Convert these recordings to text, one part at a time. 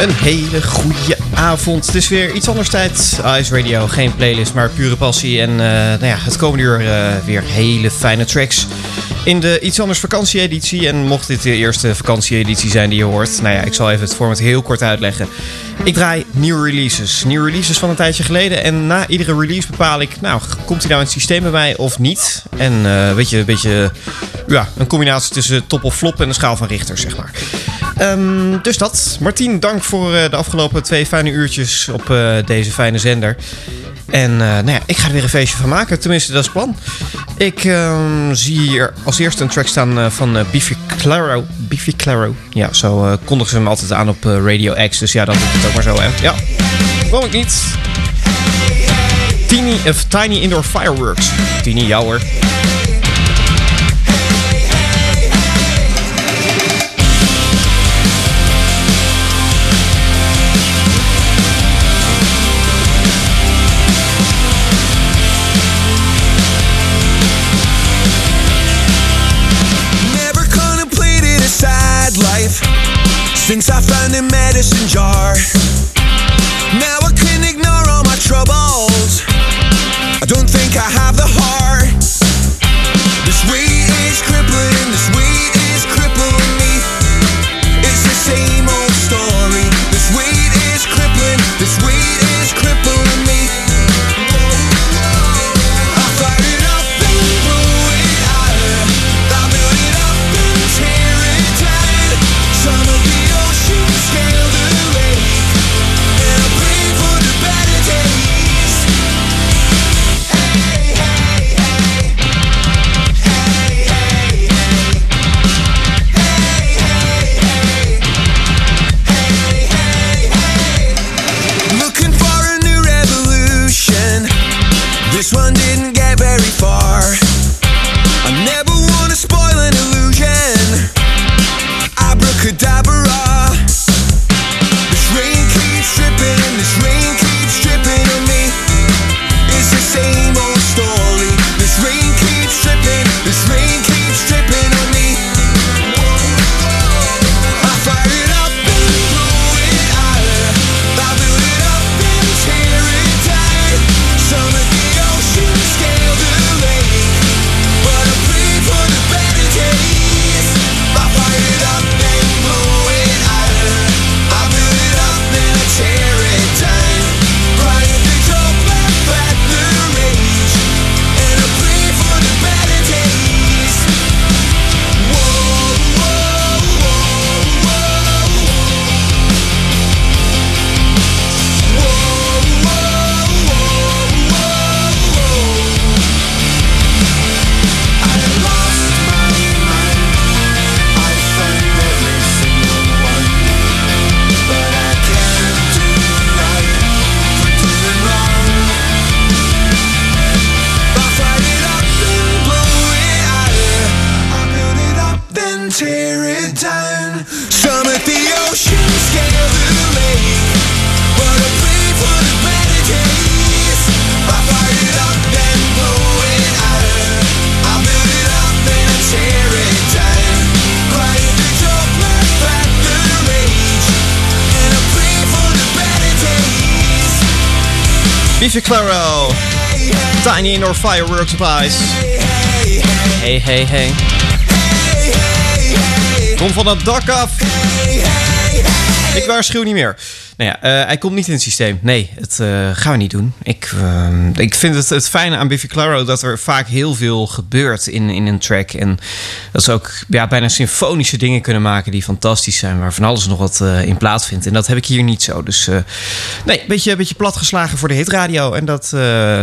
Een hele goede avond. Het is weer iets anders tijd. Ice Radio, geen playlist, maar pure passie. En eh, nou ja, het komende uur eh, weer hele fijne tracks. In de iets anders vakantieeditie. En mocht dit de eerste vakantieeditie zijn die je hoort. Nou ja, ik zal even het format heel kort uitleggen. Ik draai nieuwe releases. Nieuwe releases van een tijdje geleden. En na iedere release bepaal ik, nou, komt hij nou in het systeem bij mij of niet? En eh weet je, een beetje, ja, een combinatie tussen top of flop en een schaal van Richter, zeg maar. Ehm, dus dat. Martien, dank voor eh, de afgelopen twee fijne uurtjes op eh, deze fijne zender. En eh, nou ja, ik ga er weer een feestje van maken. Tenminste, dat is het plan. Ik ehm, zie hier als eerste een track staan eh, van eh, Beefy Claro. Beefy Claro. Ja, zo kondigen ze hem altijd aan op Radio X. Dus ja, dan doe ik het ook maar zo, hè. Ja, waarom ik niet? Tiny, of Tiny Indoor Fireworks. Tiny, jou hoor. in a medicine jar. Beefy Claro. Tiny Indoor Fireworks Ice. Hey, hey, hey. Kom van dat dak af. Ik waarschuw niet meer. Nou ja, eh, hij komt niet in het systeem. Nee, het eh, gaan we niet doen. Ik, eh, ik vind het, het fijne aan Biffy Claro dat er vaak heel veel gebeurt in, in een track. En dat ze ook ja, bijna symfonische dingen kunnen maken die fantastisch zijn. Waar van alles nog wat eh, in plaatsvindt. En dat heb ik hier niet zo. Dus nee, een beetje, beetje platgeslagen voor de hitradio. En dat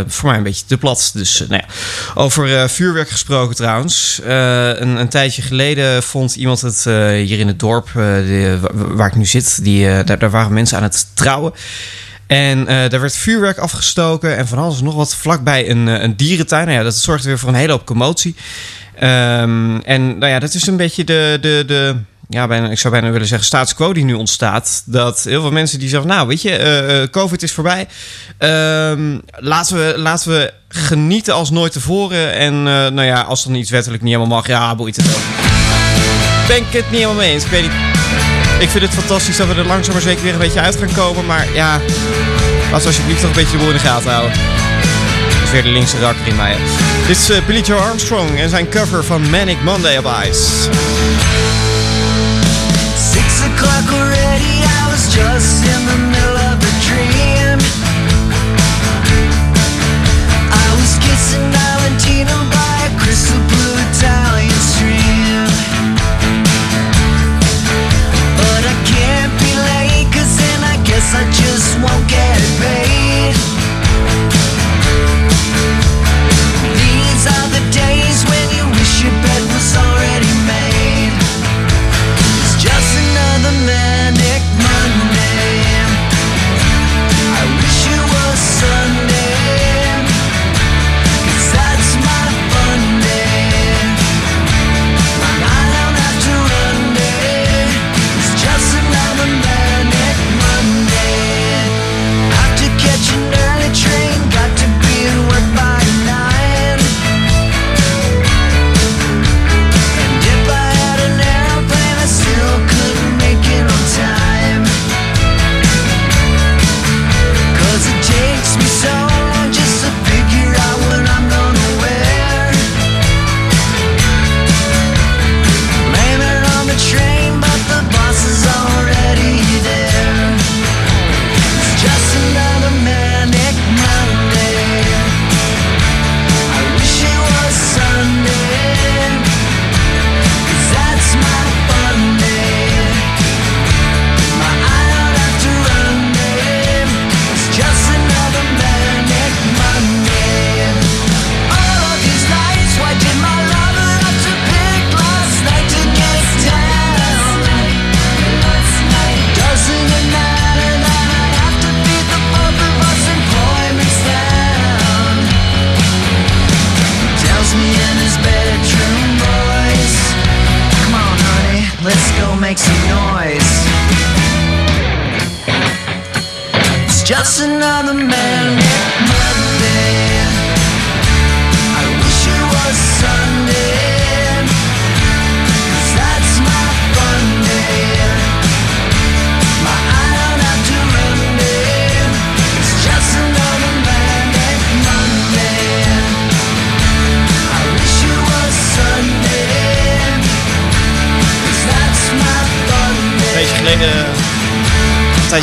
voor mij een beetje te plat. Dus nou ja. Over vuurwerk gesproken trouwens. Een, een tijdje geleden vond iemand het hier in het dorp waar ik nu zit. Die, daar, daar waren mensen aan het trouwen. En eh, daar werd vuurwerk afgestoken en van alles nog wat vlakbij een, eh, een dierentuin. Nou ja, dat zorgde weer voor een hele hoop commotie. Ehm, en nou ja, dat is een beetje de, de, de ja, ik zou bijna willen zeggen status quo die nu ontstaat. Dat heel veel mensen die zeggen, nou weet je, eh, COVID is voorbij. Ehm, laten, we, laten we genieten als nooit tevoren. En nou ja, als dan iets wettelijk niet helemaal mag, ja, boeit het ook. Ben ik het niet helemaal mee eens. Ik weet niet. Ik vind het fantastisch dat we er langzaam maar zeker weer een beetje uit gaan komen. Maar ja, laten we alsjeblieft toch een beetje de boel in de gaten houden. Dat is weer de linkse rakker in mij. Dit is eh, Billy Joe Armstrong en zijn cover van Manic Monday op Ice. Six o'clock already, I was just in the middle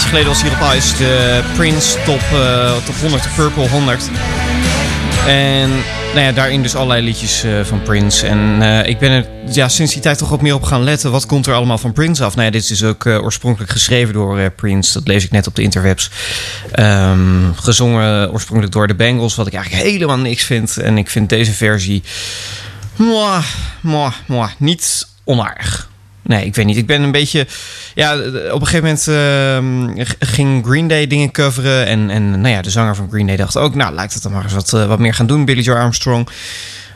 geleden was hier op Ice de Prince top, eh, top 100, de Purple 100. En nou daarin dus allerlei liedjes eh, van Prince. En eh, ik ben er ja, sinds die tijd toch wat meer op gaan letten. Wat komt er allemaal van Prince af? Nou ja, dit is dus ook oorspronkelijk geschreven door Prince. Dat lees ik net op de interwebs. Ehm, gezongen oorspronkelijk door de Bengals. Wat ik eigenlijk helemaal niks vind. En ik vind deze versie... Mwah, mwah, mwah, niet onaardig. Nee, ik weet niet. Ik ben een beetje. Ja, op een gegeven moment ehm, ging Green Day dingen coveren. En, en nou ja, de zanger van Green Day dacht ook. Nou, lijkt het dan maar eens wat, eh, wat meer gaan doen, Billy Joe Armstrong.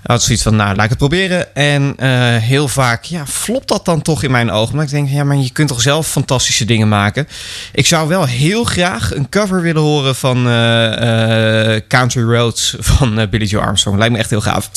Had zoiets van, nou, laat ik het proberen. En eh, heel vaak, ja, flopt dat dan toch in mijn ogen. Maar ik denk, ja, maar je kunt toch zelf fantastische dingen maken. Ik zou wel heel graag een cover willen horen van eh, Country Roads van Billy Joe Armstrong. Lijkt me echt heel gaaf.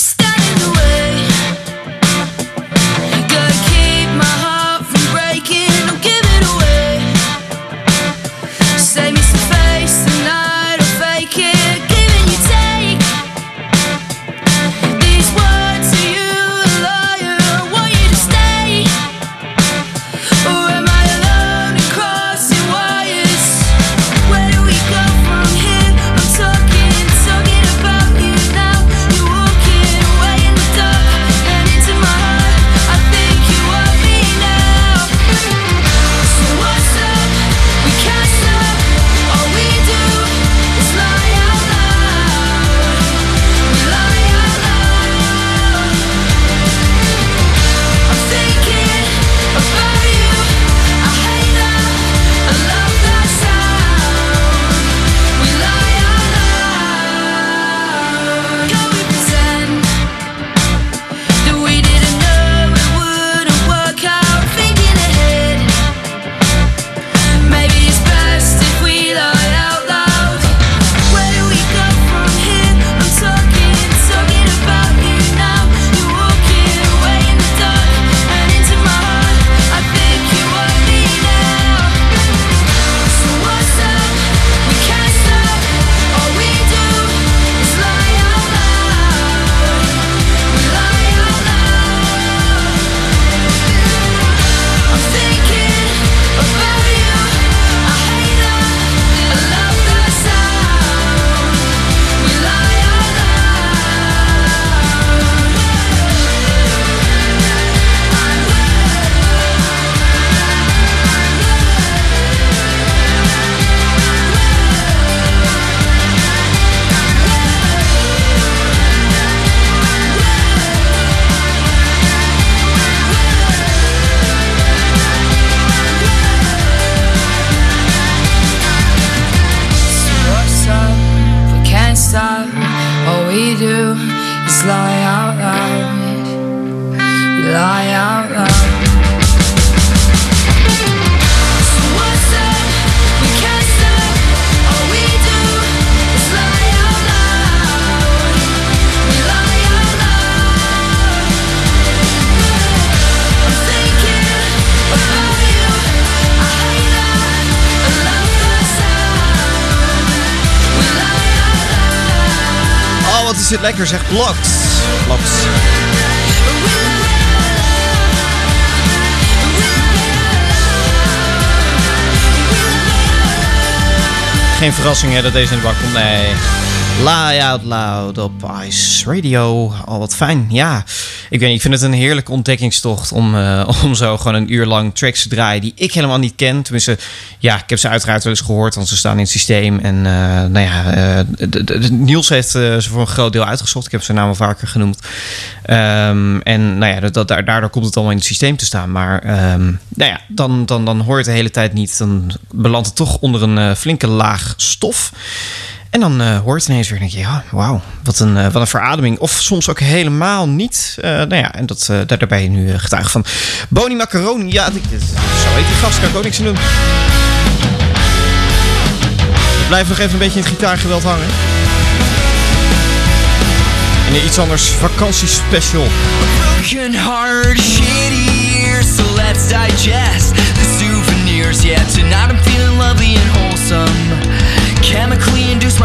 Oh, dit lekker zeg. Blokt. Blokt. Geen verrassing hè, dat deze in de bak komt. Nee. Lie Out Loud op Ice Radio. Al wat fijn. Ja, ik weet niet. Ik vind het een heerlijke ontdekkingstocht om, eh, om zo gewoon een uur lang tracks te draaien die ik helemaal niet ken. Tenminste, ja, ik heb ze uiteraard wel eens gehoord, want ze staan in het systeem. En eh, nou ja, eh, Niels heeft ze voor een groot deel uitgezocht. Ik heb zijn naam al vaker genoemd. Ehm, en nou ja, dat, daardoor komt het allemaal in het systeem te staan. Maar ehm, nou ja, dan, dan, dan hoor je het de hele tijd niet. Dan belandt het toch onder een flinke laag stof. En dan eh, hoort het ineens weer, denk je, ja, wauw, wat een, eh, wat een verademing. Of soms ook helemaal niet. Eh, nou ja, en dat, daar, daar ben je nu getuige van. Boni Macaroni, ja, dit, zo heet die gast, kan ik ook niks aan doen. Blijven nog even een beetje in het gitaargeweld hangen. En iets anders vakantiespecial. broken heart, shitty years, so let's digest the souvenirs. Yeah, tonight I'm feeling lovely and wholesome. Chemically induced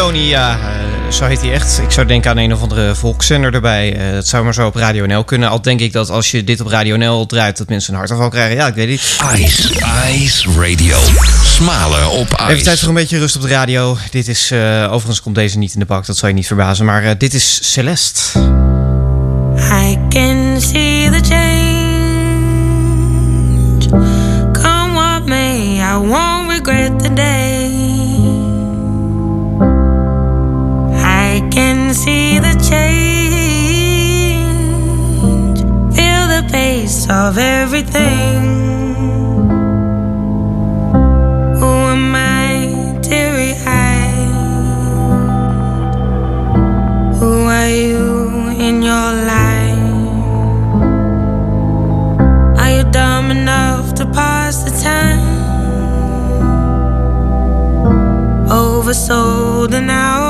Macaroni, ja, eh, zo heet hij echt. Ik zou denken aan een of andere volkszender erbij. Eh, dat zou maar zo op Radio NL kunnen. Al denk ik dat als je dit op Radio NL draait, dat mensen een hartaanval krijgen. Ja, ik weet niet. Ice, Ice Radio. Smalen op Even tijd Ice. voor een beetje rust op de radio. Dit is, eh, overigens komt deze niet in de bak, dat zal je niet verbazen. Maar eh, dit is Celeste. I can see the change. Come what may, I won't regret the day. See the change. Feel the pace of everything. Who teary? Who are you in your life? Are you dumb enough to pass the time? Oversold and out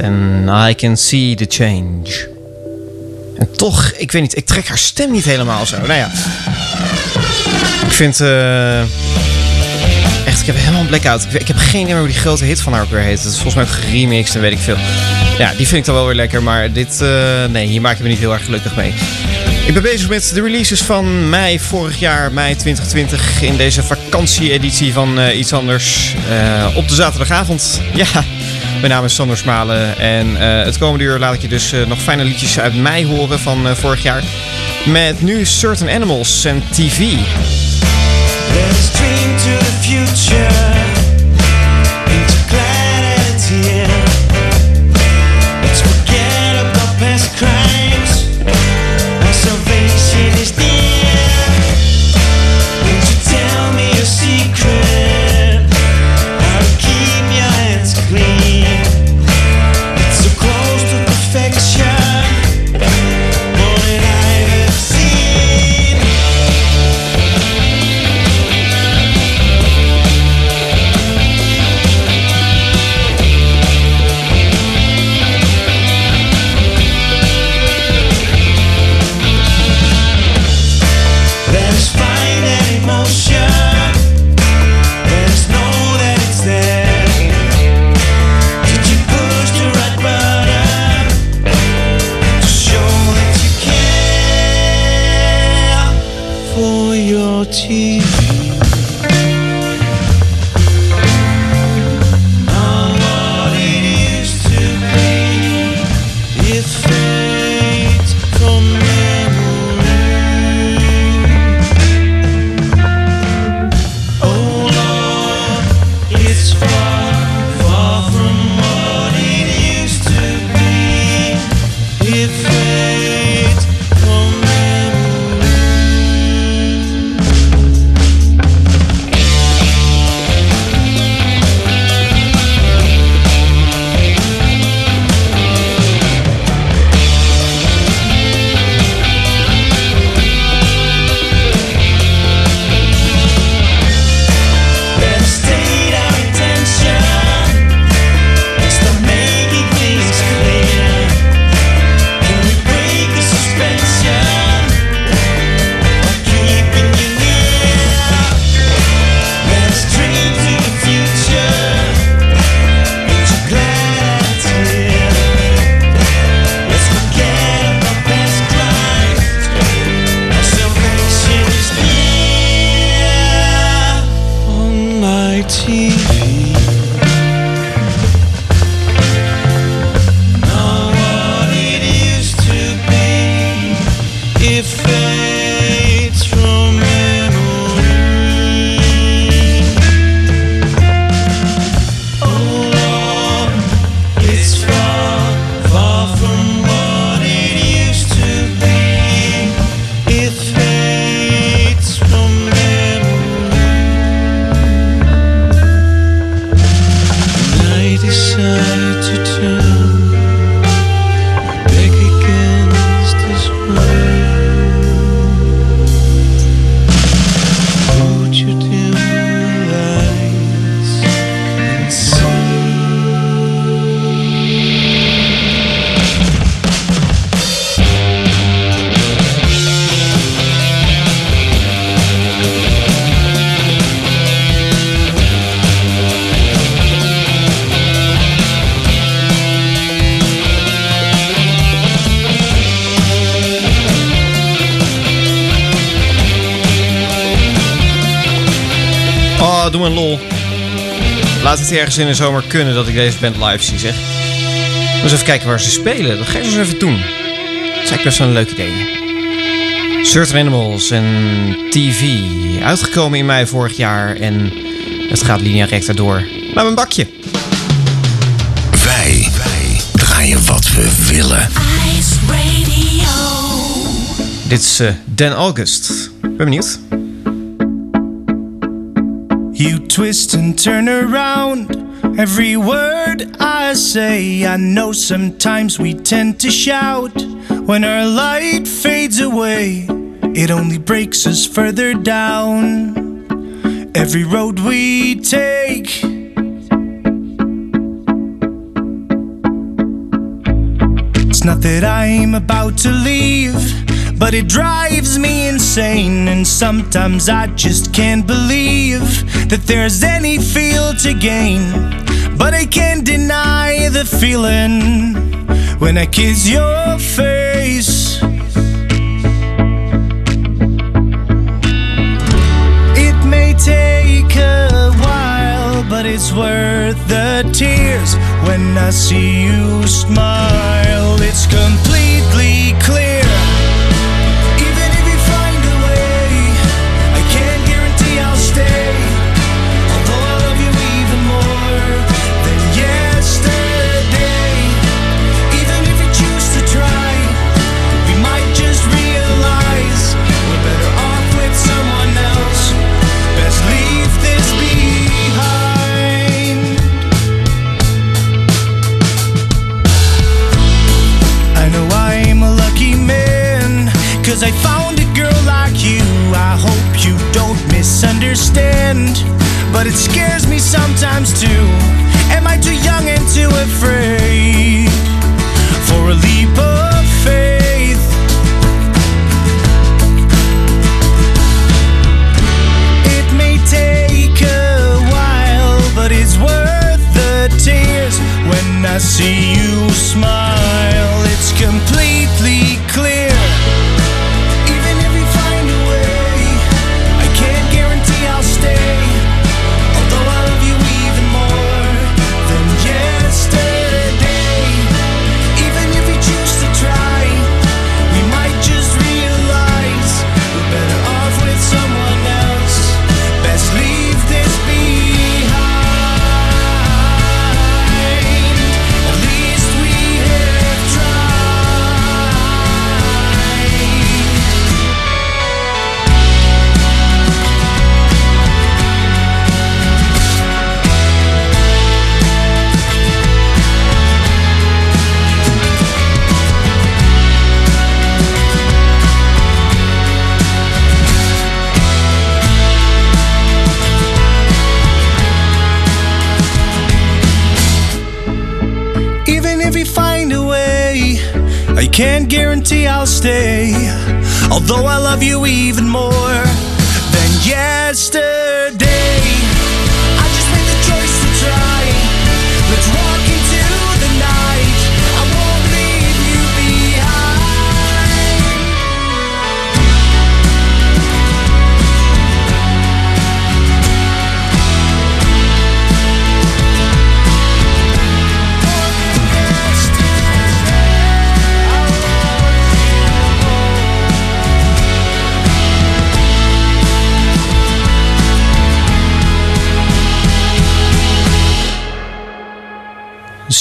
En I Can See the Change. En toch, ik weet niet, ik trek haar stem niet helemaal zo. Nou ja. Ik vind... eh, echt, ik heb helemaal een blackout. Ik, ik heb geen idee hoe die grote hit van haar ook weer heet. Het is volgens mij ook geremixed en weet ik veel. Ja, die vind ik dan wel weer lekker. Maar dit, eh, nee, hier maak je me niet heel erg gelukkig mee. Ik ben bezig met de releases van mei vorig jaar, mei 2020. In deze vakantieeditie van eh, Iets Anders. op de zaterdagavond. Ja, mijn naam is Sander Smalen. En eh, het komende uur laat ik je dus eh, nog fijne liedjes uit mei horen van eh, vorig jaar. Met nu Certain Animals en TV. Let's to the future. Doe een lol. Laat het ergens in de zomer kunnen dat ik deze band live zie, zeg. Dus even kijken waar ze spelen. Dat ga ik eens even doen. Dat is eigenlijk best wel een leuk idee. Certain Animals en TV. Uitgekomen in mei vorig jaar. En het gaat linea recta door. Naar mijn bakje. Wij, wij draaien wat we willen. Ice Radio. Dit is eh, Dan August. Ben benieuwd. You twist and turn around every word I say. I know sometimes we tend to shout when our light fades away. It only breaks us further down. Every road we take. It's not that I'm about to leave, but it drives me insane. And sometimes I just can't believe that there's any feel to gain. But I can't deny the feeling when I kiss your face. It may take a while, but it's worth the tears when I see you smile. It's completely clear.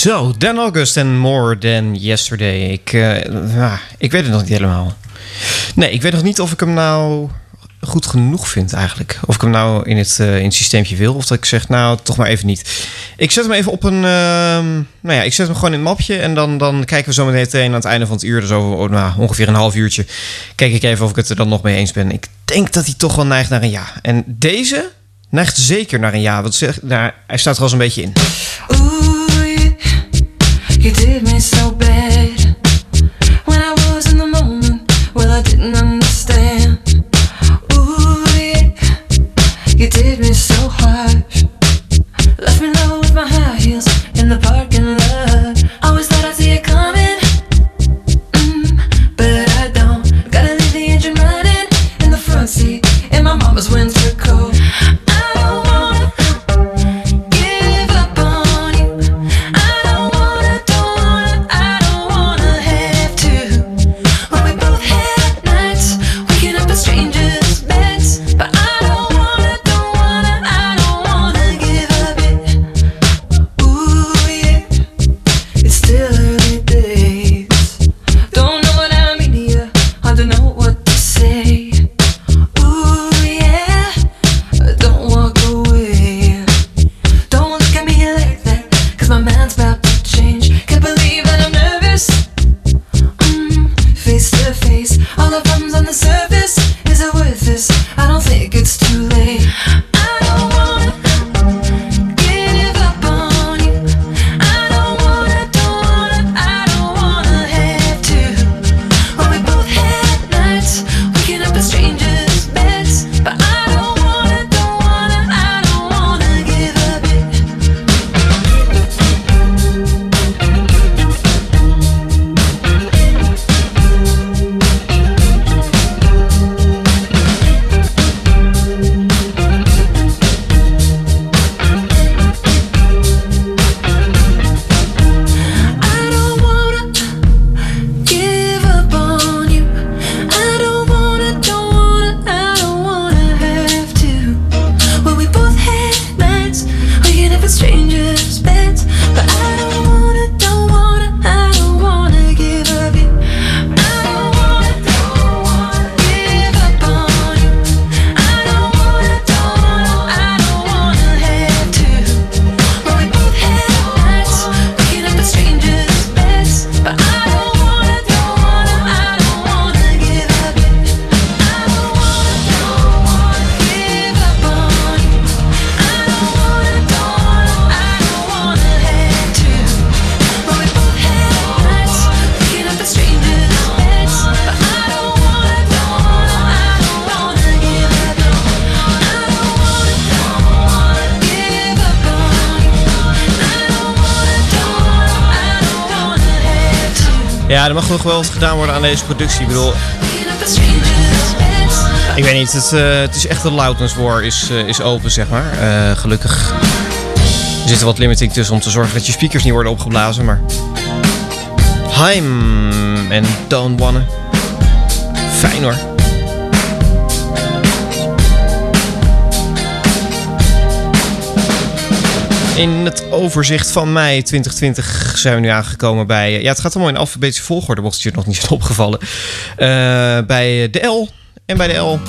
Zo, Dan August en More Than Yesterday. Ik, eh, ja, ik weet het nog niet helemaal. Nee, ik weet nog niet of ik hem nou goed genoeg vind eigenlijk. Of ik hem nou in het, eh, in het systeempje wil. Of dat ik zeg, nou, toch maar even niet. Ik zet hem even op een... ehm, nou ja, ik zet hem gewoon in een mapje. En dan, dan kijken we zo meteen aan het einde van het uur. Dus over nou, ongeveer een half uurtje. Kijk ik even of ik het er dan nog mee eens ben. Ik denk dat hij toch wel neigt naar een ja. En deze neigt zeker naar een ja. Want zeg, nou, hij staat er al eens een beetje in. Yeah. You did me so Ja, er mag nog wel wat gedaan worden aan deze productie. Ik bedoel, ik weet niet, het, eh, het is echt de loudness war is, eh, is open, zeg maar. Eh, gelukkig. Er zit er wat limiting tussen om te zorgen dat je speakers niet worden opgeblazen, maar... Heim en Don't Wanna. Fijn hoor. In het overzicht van mei 2020 zijn we nu aangekomen bij... Ja, het gaat allemaal in alfabetische volgorde, mocht het je nog niet zijn opgevallen. Eh, bij de L. En bij de L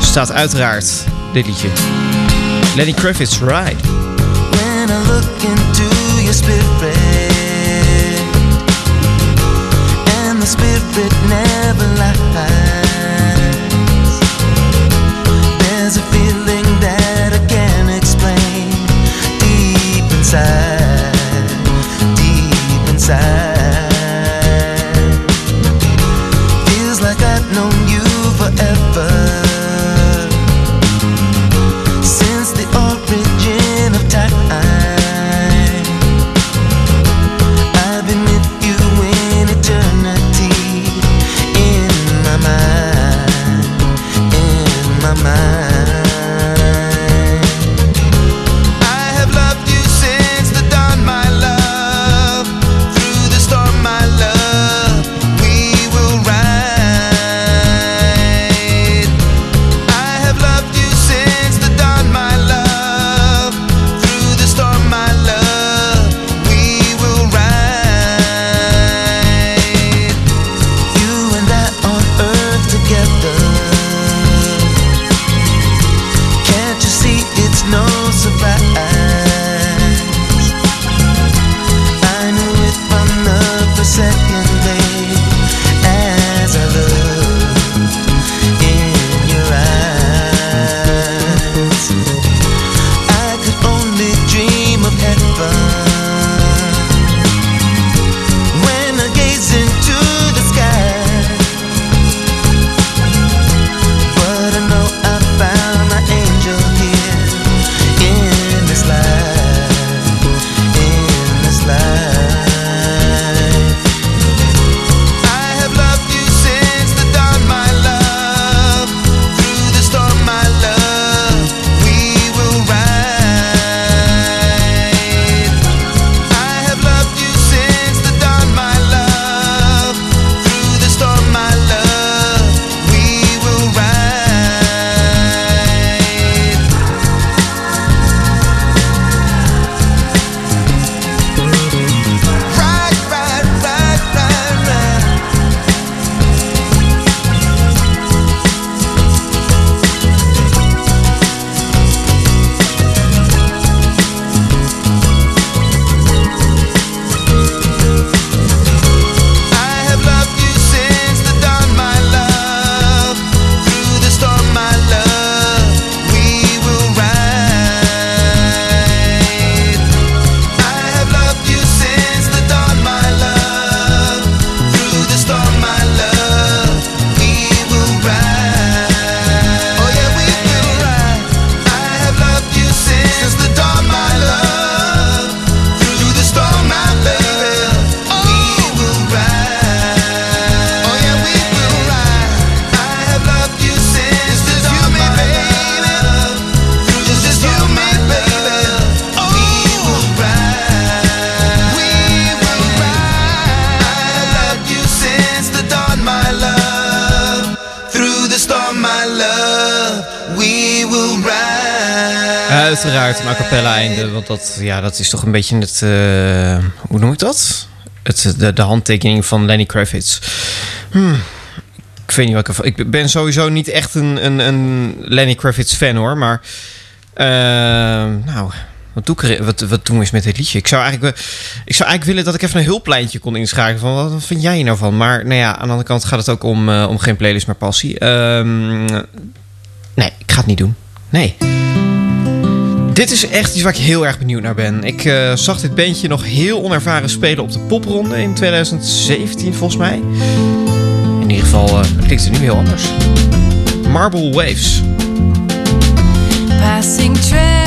staat uiteraard dit liedje. Lenny Kravitz, Ride. When I look into your spirit, and the spirit never. dat, ja, dat is toch een beetje het... Eh, hoe noem ik dat? Het, de, handtekening van Lenny Kravitz. Hmm. Ik weet niet wat ik... Ik ben sowieso niet echt een, een, een Lenny Kravitz fan, hoor. Maar, eh, nou... Wat, doe ik wat, wat doen we eens met dit liedje? Ik zou, eigenlijk, ik zou eigenlijk willen dat ik even een hulplijntje kon inschakelen. Van wat, vind jij nou van? Maar nou ja, aan de andere kant gaat het ook om, eh, om geen playlist, maar passie. Ehm, nee, ik ga het niet doen. Nee. Dit is echt iets waar ik heel erg benieuwd naar ben. Ik eh, zag dit bandje nog heel onervaren spelen op de popronde in 2017, volgens mij. In ieder geval eh, klinkt het nu heel anders. Marble Waves. Passing train.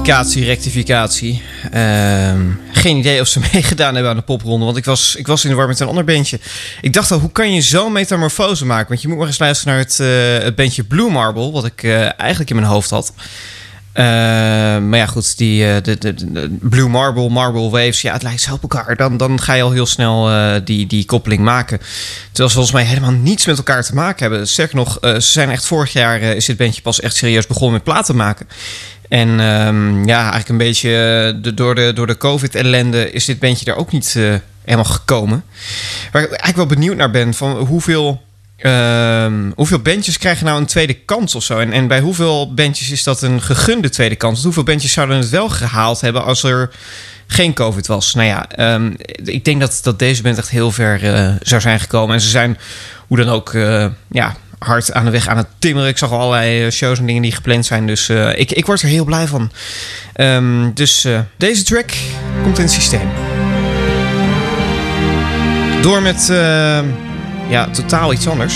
Rectificatie, rectificatie. Ehm, geen idee of ze meegedaan hebben aan de popronde. Want ik was, ik was in de war met een ander bandje. Ik dacht al, hoe kan je zo'n metamorfose maken? Want je moet maar eens luisteren naar het, eh, het bandje Blue Marble. Wat ik eh, eigenlijk in mijn hoofd had. Ehm, maar ja, goed, die, eh, de, de, Blue Marble, Marble Waves, ja, het lijkt zo op elkaar. Dan, dan ga je al heel snel die, die koppeling maken. Terwijl ze volgens mij helemaal niets met elkaar te maken hebben. Sterker nog, ze zijn echt vorig jaar is dit bandje pas echt serieus begonnen met platen maken. En ehm, ja, eigenlijk een beetje eh, de, door de, door de COVID-ellende is dit bandje er ook niet eh, helemaal gekomen. Waar ik eigenlijk wel benieuwd naar ben van hoeveel, ehm, hoeveel bandjes krijgen nou een tweede kans of zo? En, en bij hoeveel bandjes is dat een gegunde tweede kans? Hoeveel bandjes zouden het wel gehaald hebben als er geen COVID was? Nou ja, ehm, ik denk dat, dat deze band echt heel ver eh, zou zijn gekomen. En ze zijn hoe dan ook ja, hard aan de weg aan het timmeren. Ik zag al allerlei eh, shows en dingen die gepland zijn. Dus eh, ik, ik word er heel blij van. Ehm, dus eh, deze track komt in het systeem. Door met ja, totaal iets anders.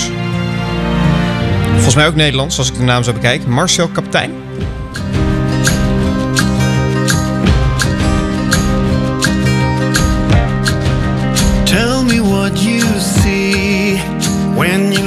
Volgens mij ook Nederlands, als ik de naam zo bekijk. Marcel Kaptein. Tell me what you see when you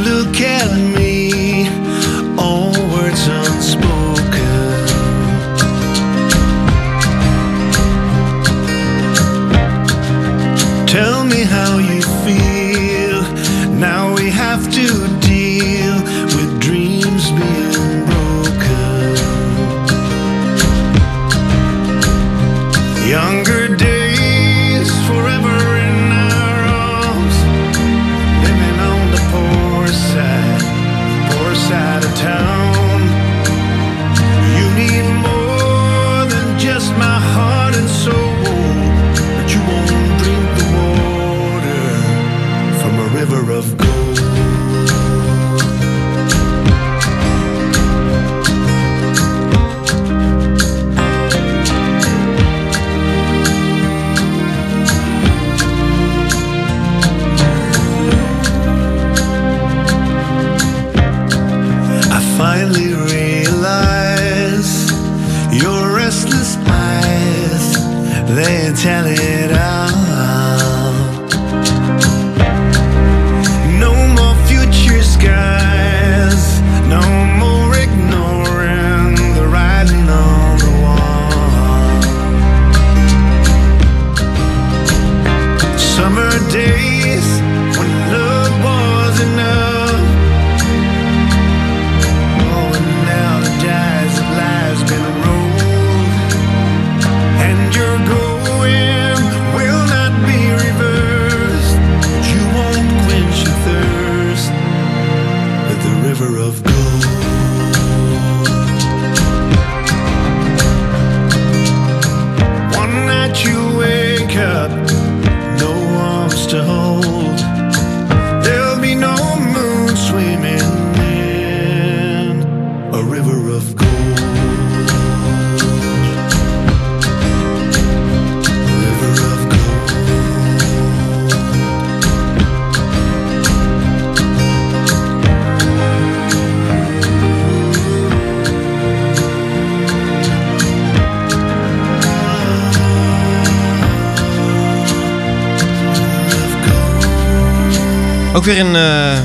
weer een eh,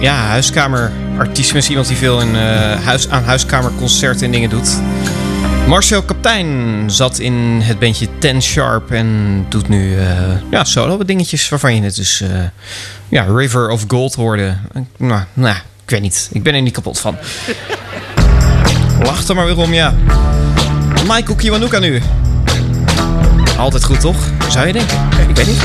ja, huiskamerartiest. Misschien iemand die veel in, eh, huis, aan huiskamerconcerten en dingen doet. Marcel Kaptein zat in het bandje Ten Sharp en doet nu eh, ja, solo dingetjes waarvan je het dus ja, River of Gold hoorde. Nou, nou, ik weet niet. Ik ben er niet kapot van. Lach er maar weer om, ja. Michael Kiwanuka nu. Altijd goed, toch? Zou je denken? Ik weet niet.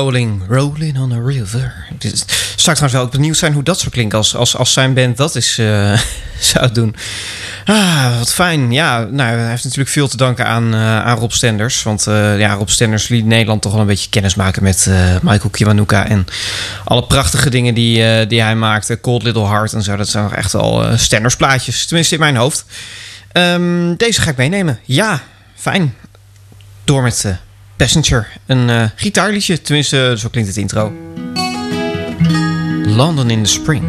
Rolling, Rolling on a River. Is- zou trouwens wel benieuwd zijn hoe dat zou klinken als, als, als zijn band dat is, eh, zou doen. Ah, wat fijn. Ja, nou, hij heeft natuurlijk veel te danken aan, eh, aan Rob Stenders. Want eh, ja, Rob Stenders liet Nederland toch wel een beetje kennis maken met Michael Kiwanuka. En alle prachtige dingen die, die hij maakte. Cold Little Heart en zo. Dat zijn echt al Stenders plaatjes. Tenminste in mijn hoofd. Ehm, deze ga ik meenemen. Ja, fijn. Door met Passenger. Een eh, gitaarliedje. Tenminste, zo klinkt het intro. London in the Spring.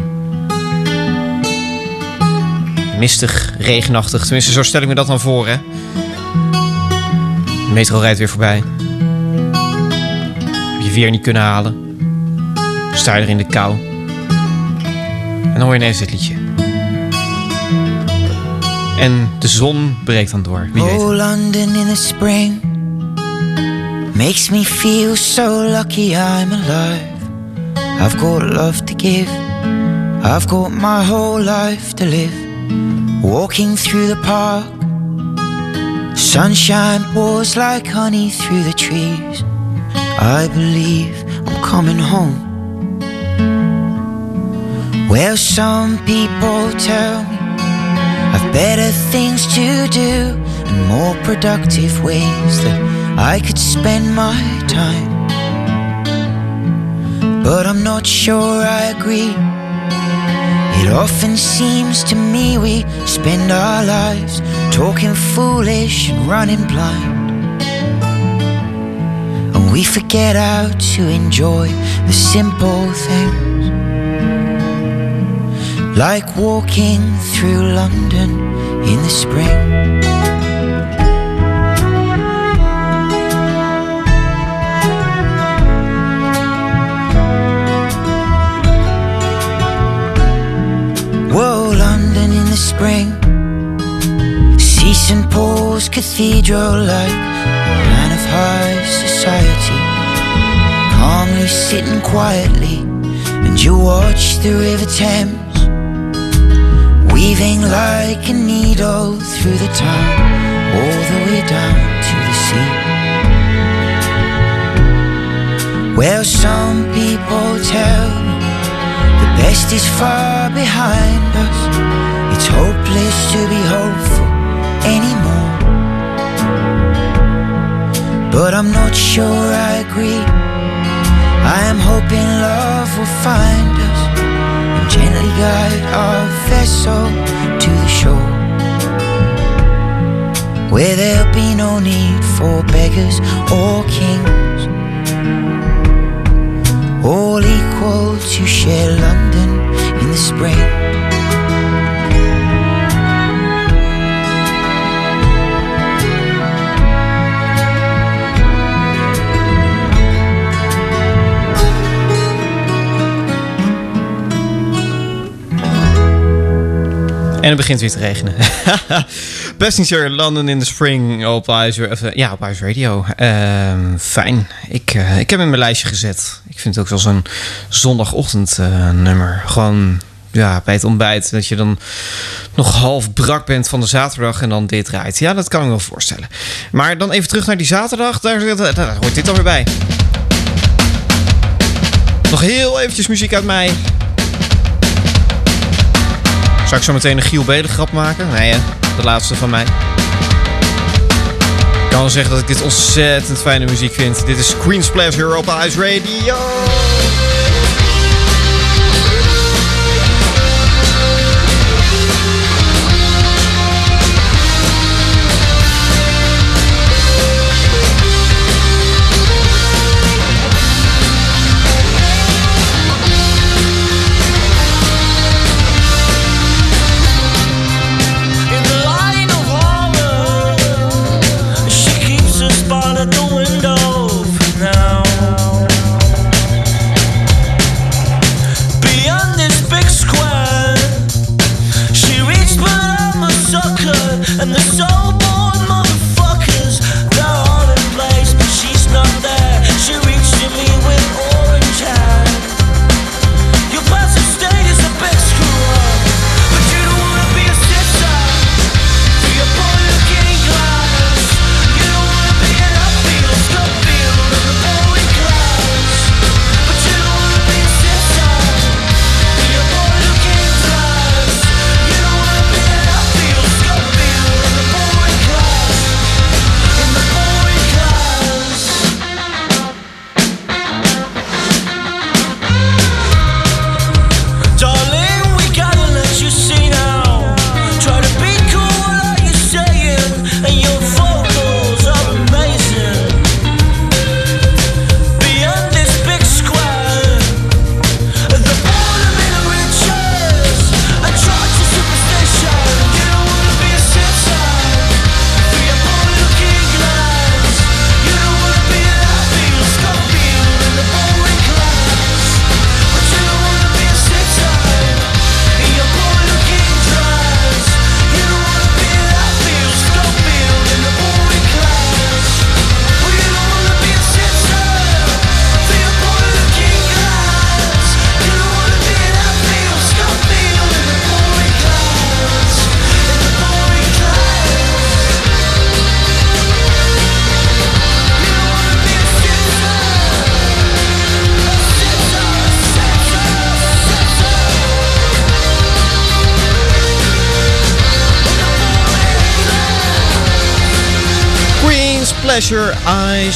Mistig, regenachtig. Tenminste, zo stel ik me dat dan voor, hè. De metro rijdt weer voorbij. Heb je weer niet kunnen halen. Sta je er in de kou. En dan hoor je ineens dit liedje. En de zon breekt dan door. Wie weet. Oh, London in the spring makes me feel so lucky I'm alive. I've got love to give, I've got my whole life to live. Walking through the park, sunshine pours like honey through the trees. I believe I'm coming home. Well, some people tell me I've better things to do more productive ways that I could spend my time. But I'm not sure I agree. It often seems to me we spend our lives talking foolish and running blind. And we forget how to enjoy the simple things like walking through London in the spring. The spring. See St. Paul's Cathedral like man of high society. Calmly sitting quietly, and you watch the River Thames weaving like a needle through the town, all the way down to the sea. Well, some people tell the best is far behind us. It's hopeless to be hopeful anymore. But I'm not sure I agree. I am hoping love will find us and gently guide our vessel to the shore. Where there'll be no need for beggars or kings, all equal to share London in the spring. En het begint weer te regenen. Passenger London in the Spring op Ice, eh, ja, op Radio. Ehm, fijn. Ik, eh, ik heb hem in mijn lijstje gezet. Ik vind het ook wel zo'n zondagochtend eh, nummer. Gewoon ja, bij het ontbijt. Dat je dan nog half brak bent van de zaterdag en dan dit draait. Ja, dat kan ik wel voorstellen. Maar dan even terug naar die zaterdag. Daar, daar, daar hoort dit alweer bij. Nog heel eventjes muziek uit mij. Zou ik zo meteen een Giel grap maken? Nee, hè? de laatste van mij. Ik kan wel zeggen dat ik dit ontzettend fijne muziek vind. Dit is Queen's Pleasure op Ice Radio.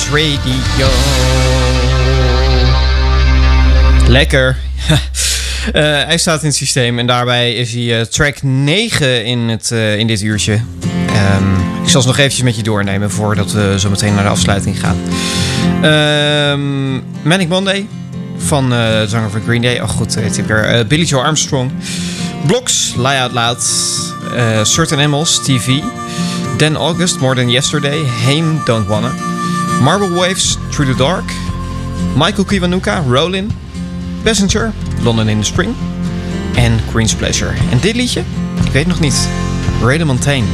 Radio. Lekker. Eh, hij staat in het systeem en daarbij is hij eh, track 9 in, het, eh, in dit uurtje. Ehm, ik zal ze nog eventjes met je doornemen voordat we zo meteen naar de afsluiting gaan. Ehm Manic Monday van de zanger van Green Day. Oh goed, heet hij weer. Billy Joe Armstrong. Blocks, Lie Out Loud. Certain Animals, TV. Dan August, More Than Yesterday. Haim, Don't Wanna. Marble Waves, Through the Dark. Michael Kiwanuka, Rollin. Passenger, London in the Spring. En Queen's Pleasure. En dit liedje? Ik weet nog niet. Ray Montaigne.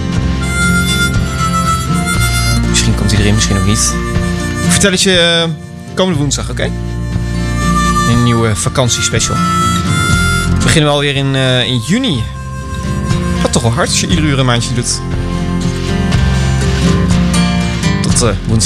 Misschien komt erin, misschien ook niet. Ik vertel het je eh, komende woensdag, oké? Een nieuwe vakantiespecial. Beginnen we alweer in, eh, in juni. Wat toch wel hard als je iedere uur een maandje doet. Vous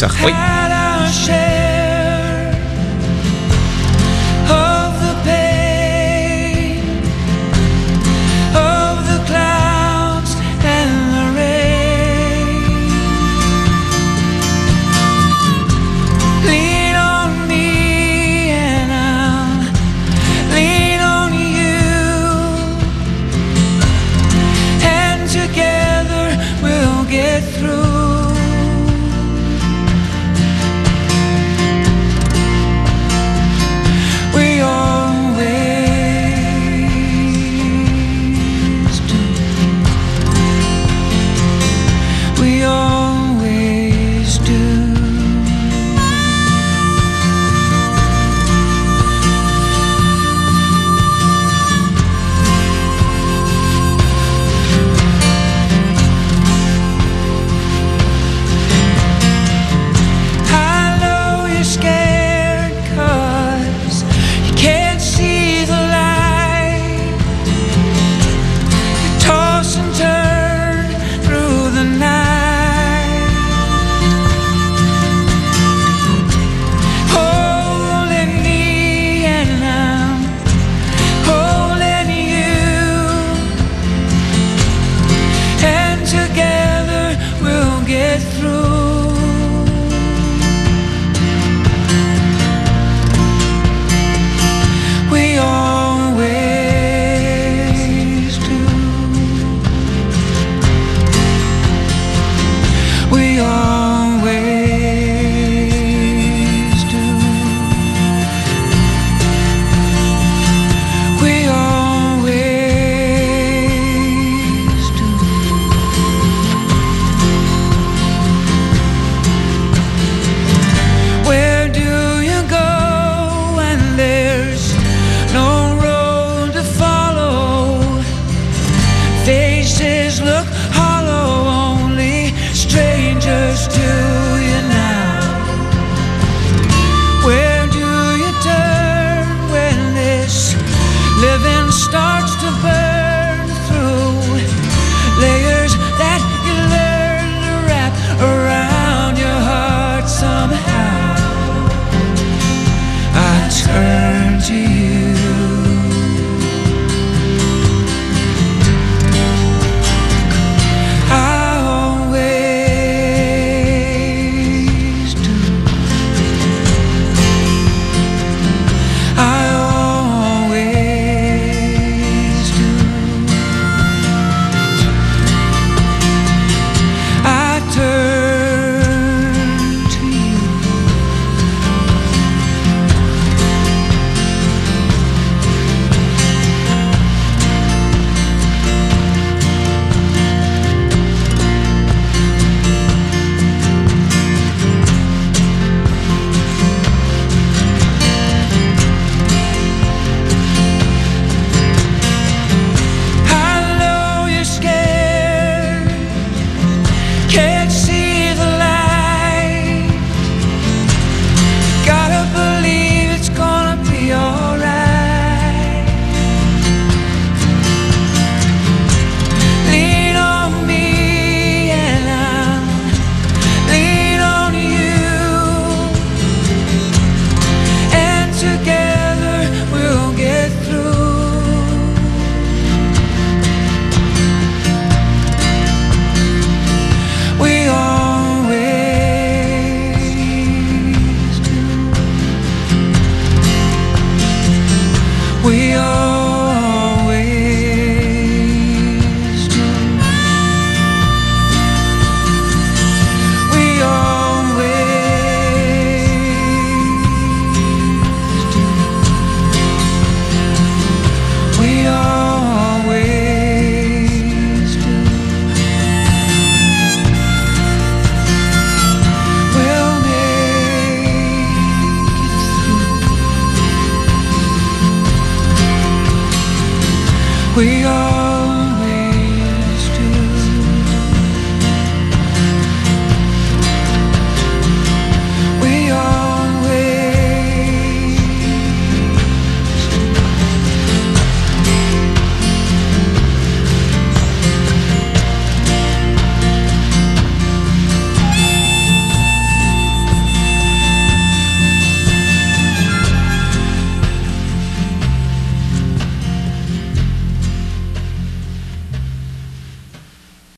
through.